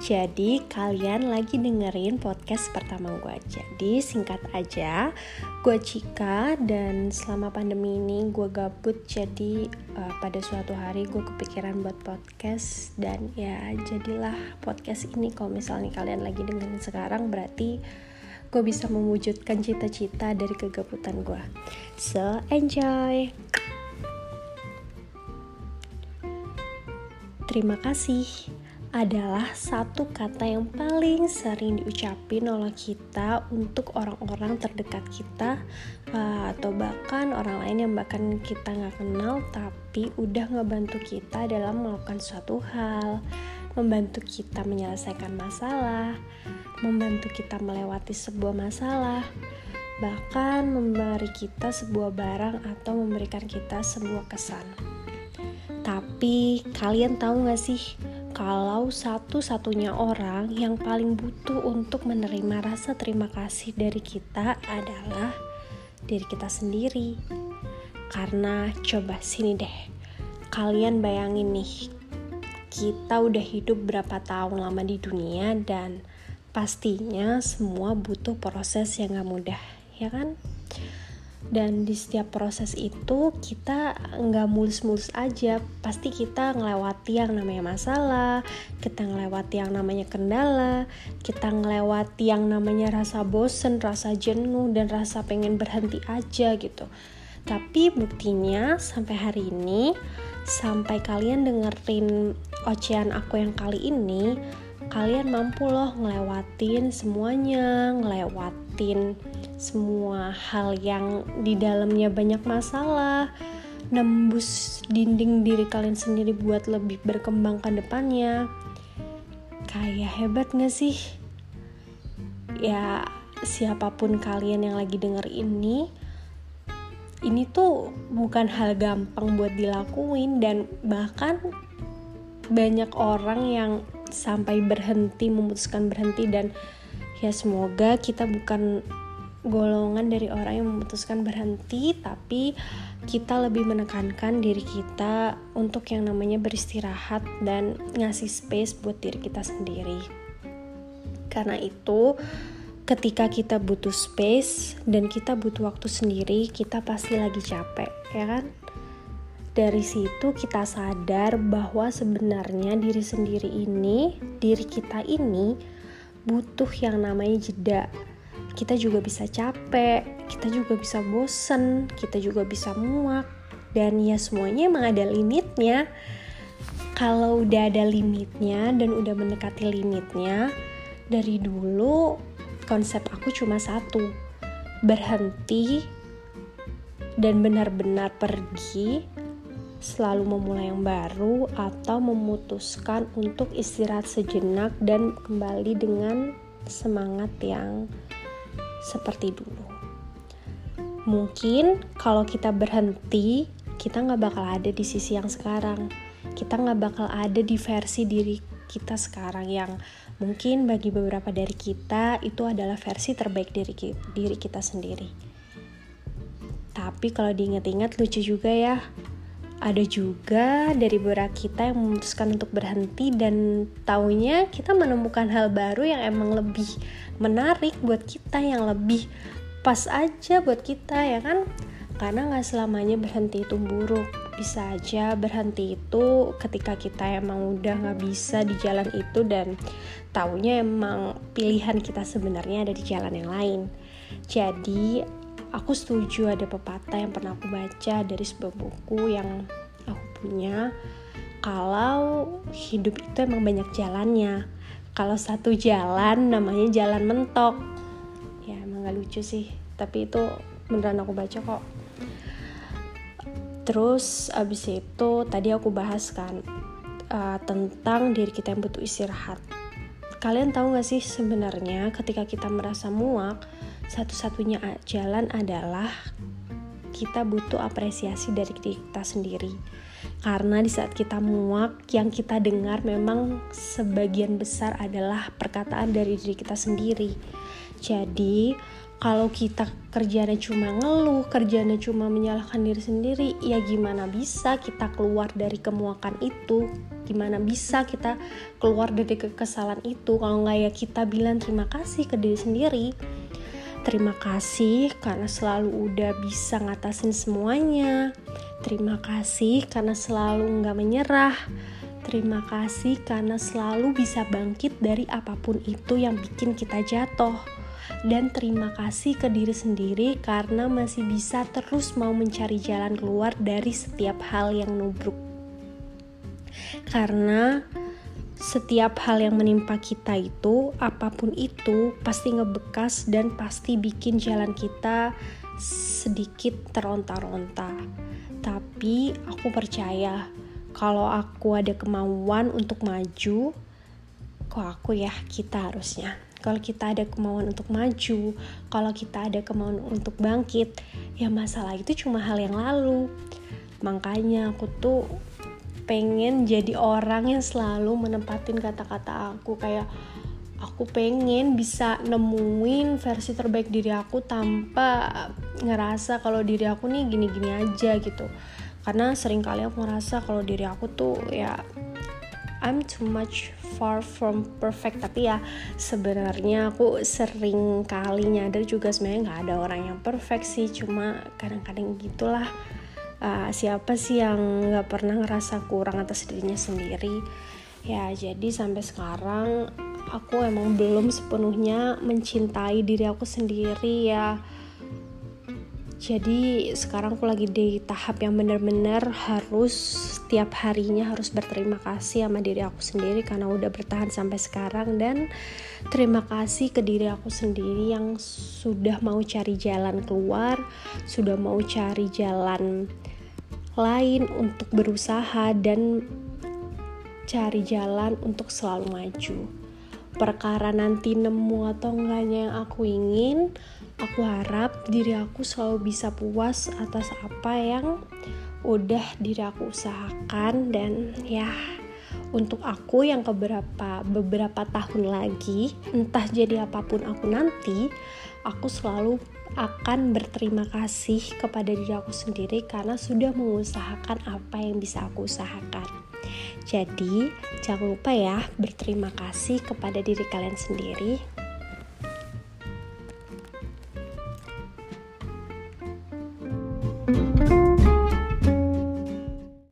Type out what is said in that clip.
Jadi kalian lagi dengerin podcast pertama gue Jadi singkat aja Gue Cika dan selama pandemi ini gue gabut. Jadi uh, pada suatu hari gue kepikiran buat podcast Dan ya jadilah podcast ini. Kalau misalnya kalian lagi dengerin sekarang berarti gue bisa mewujudkan cita-cita dari kegabutan gue So enjoy! Terima kasih adalah satu kata yang paling sering diucapin oleh kita untuk orang-orang terdekat kita uh, atau bahkan orang lain yang bahkan kita nggak kenal tapi udah ngebantu kita dalam melakukan suatu hal membantu kita menyelesaikan masalah membantu kita melewati sebuah masalah bahkan memberi kita sebuah barang atau memberikan kita sebuah kesan. Tapi kalian tahu gak sih kalau satu-satunya orang yang paling butuh untuk menerima rasa terima kasih dari kita adalah diri kita sendiri. Karena coba sini deh, kalian bayangin nih, kita udah hidup berapa tahun lama di dunia dan pastinya semua butuh proses yang gak mudah, ya kan? Dan di setiap proses itu kita nggak mulus-mulus aja. Pasti kita ngelewati yang namanya masalah kita ngelewati yang namanya kendala kita ngelewati yang namanya rasa bosen rasa jenuh dan rasa pengen berhenti aja gitu. Tapi buktinya sampai hari ini sampai kalian dengerin ocehan aku yang kali ini kalian mampu loh ngelewatin semuanya ngelewatin semua hal yang di dalamnya banyak masalah nembus dinding diri kalian sendiri buat lebih berkembang ke depannya. Kayak hebat gak sih? Ya siapa pun kalian yang lagi denger ini ini tuh bukan hal gampang buat dilakuin dan bahkan banyak orang yang sampai berhenti memutuskan berhenti dan ya semoga kita bukan golongan dari orang yang memutuskan berhenti tapi kita lebih menekankan diri kita untuk yang namanya beristirahat dan ngasih space buat diri kita sendiri. Karena itu ketika kita butuh space dan kita butuh waktu sendiri kita pasti lagi capek ya kan? Dari situ kita sadar bahwa sebenarnya diri sendiri ini diri kita ini butuh yang namanya jeda kita juga bisa capek, kita juga bisa bosen, kita juga bisa muak, dan ya semuanya emang ada limitnya. Kalau udah ada limitnya dan udah mendekati limitnya, dari dulu konsep aku cuma satu, berhenti dan benar-benar pergi selalu memulai yang baru atau memutuskan untuk istirahat sejenak dan kembali dengan semangat yang seperti dulu. Mungkin kalau kita berhenti, kita nggak bakal ada di sisi yang sekarang. Kita nggak bakal ada di versi diri kita sekarang yang mungkin bagi beberapa dari kita itu adalah versi terbaik diri diri kita sendiri. Tapi kalau diingat-ingat lucu juga ya, ada juga dari beberapa kita yang memutuskan untuk berhenti dan taunya kita menemukan hal baru yang emang lebih menarik buat kita yang lebih pas aja buat kita ya kan? Karena nggak selamanya berhenti itu buruk. Bisa aja berhenti itu ketika kita emang udah nggak bisa di jalan itu dan taunya emang pilihan kita sebenarnya ada di jalan yang lain. Jadi aku setuju ada pepatah yang pernah aku baca dari sebuah buku yang aku punya. Kalau hidup itu emang banyak jalannya. Kalau satu jalan namanya jalan mentok. Ya emang gak lucu sih. Tapi itu beneran aku baca kok. Terus abis itu tadi aku bahas kan uh, tentang diri kita yang butuh istirahat. Kalian tahu gak sih sebenarnya ketika kita merasa muak satu-satunya jalan adalah kita butuh apresiasi dari kita sendiri. Karena di saat kita muak, yang kita dengar memang sebagian besar adalah perkataan dari diri kita sendiri. Jadi, kalau kita kerjanya cuma ngeluh, kerjanya cuma menyalahkan diri sendiri, ya gimana bisa kita keluar dari kemuakan itu? gimana bisa kita keluar dari kekesalan itu kalau nggak ya kita bilang terima kasih ke diri sendiri terima kasih karena selalu udah bisa ngatasin semuanya. Terima kasih karena selalu nggak menyerah. Terima kasih karena selalu bisa bangkit dari apa pun itu yang bikin kita jatuh. Dan terima kasih ke diri sendiri karena masih bisa terus mau mencari jalan keluar dari setiap hal yang nubruk. Karena setiap hal yang menimpa kita itu, apa pun itu, pasti ngebekas dan pasti bikin jalan kita sedikit teronta-ronta. Tapi aku percaya kalau aku ada kemauan untuk maju, kok aku ya kita harusnya kalau kita ada kemauan untuk maju, kalau kita ada kemauan untuk bangkit, ya masalah itu cuma hal yang lalu. Makanya aku tuh pengen jadi orang yang selalu menempatin kata-kata aku. Kayak aku pengen bisa nemuin versi terbaik diri aku tanpa ngerasa kalau diri aku nih gini-gini aja gitu. Karena sering kali aku ngerasa kalau diri aku tuh ya I'm too much far from perfect. Tapi ya sebenarnya aku sering kali nyadar juga sebenarnya nggak ada orang yang perfect sih. Cuma kadang-kadang gitulah uh, siapa sih yang nggak pernah ngerasa kurang atas dirinya sendiri? Ya jadi sampai sekarang aku emang belum sepenuhnya mencintai diri aku sendiri ya jadi sekarang aku lagi di tahap yang benar-benar harus setiap harinya harus berterima kasih sama diri aku sendiri karena udah bertahan sampai sekarang. Dan terima kasih ke diri aku sendiri yang sudah mau cari jalan keluar sudah mau cari jalan lain untuk berusaha dan cari jalan untuk selalu maju. Perkara nanti nemu atau enggaknya yang aku ingin Aku harap diri aku selalu bisa puas atas apa yang udah diri aku usahakan dan ya untuk aku yang keberapa beberapa tahun lagi entah jadi apa pun aku nanti aku selalu akan berterima kasih kepada diri aku sendiri karena sudah mengusahakan apa yang bisa aku usahakan. Jadi, jangan lupa ya berterima kasih kepada diri kalian sendiri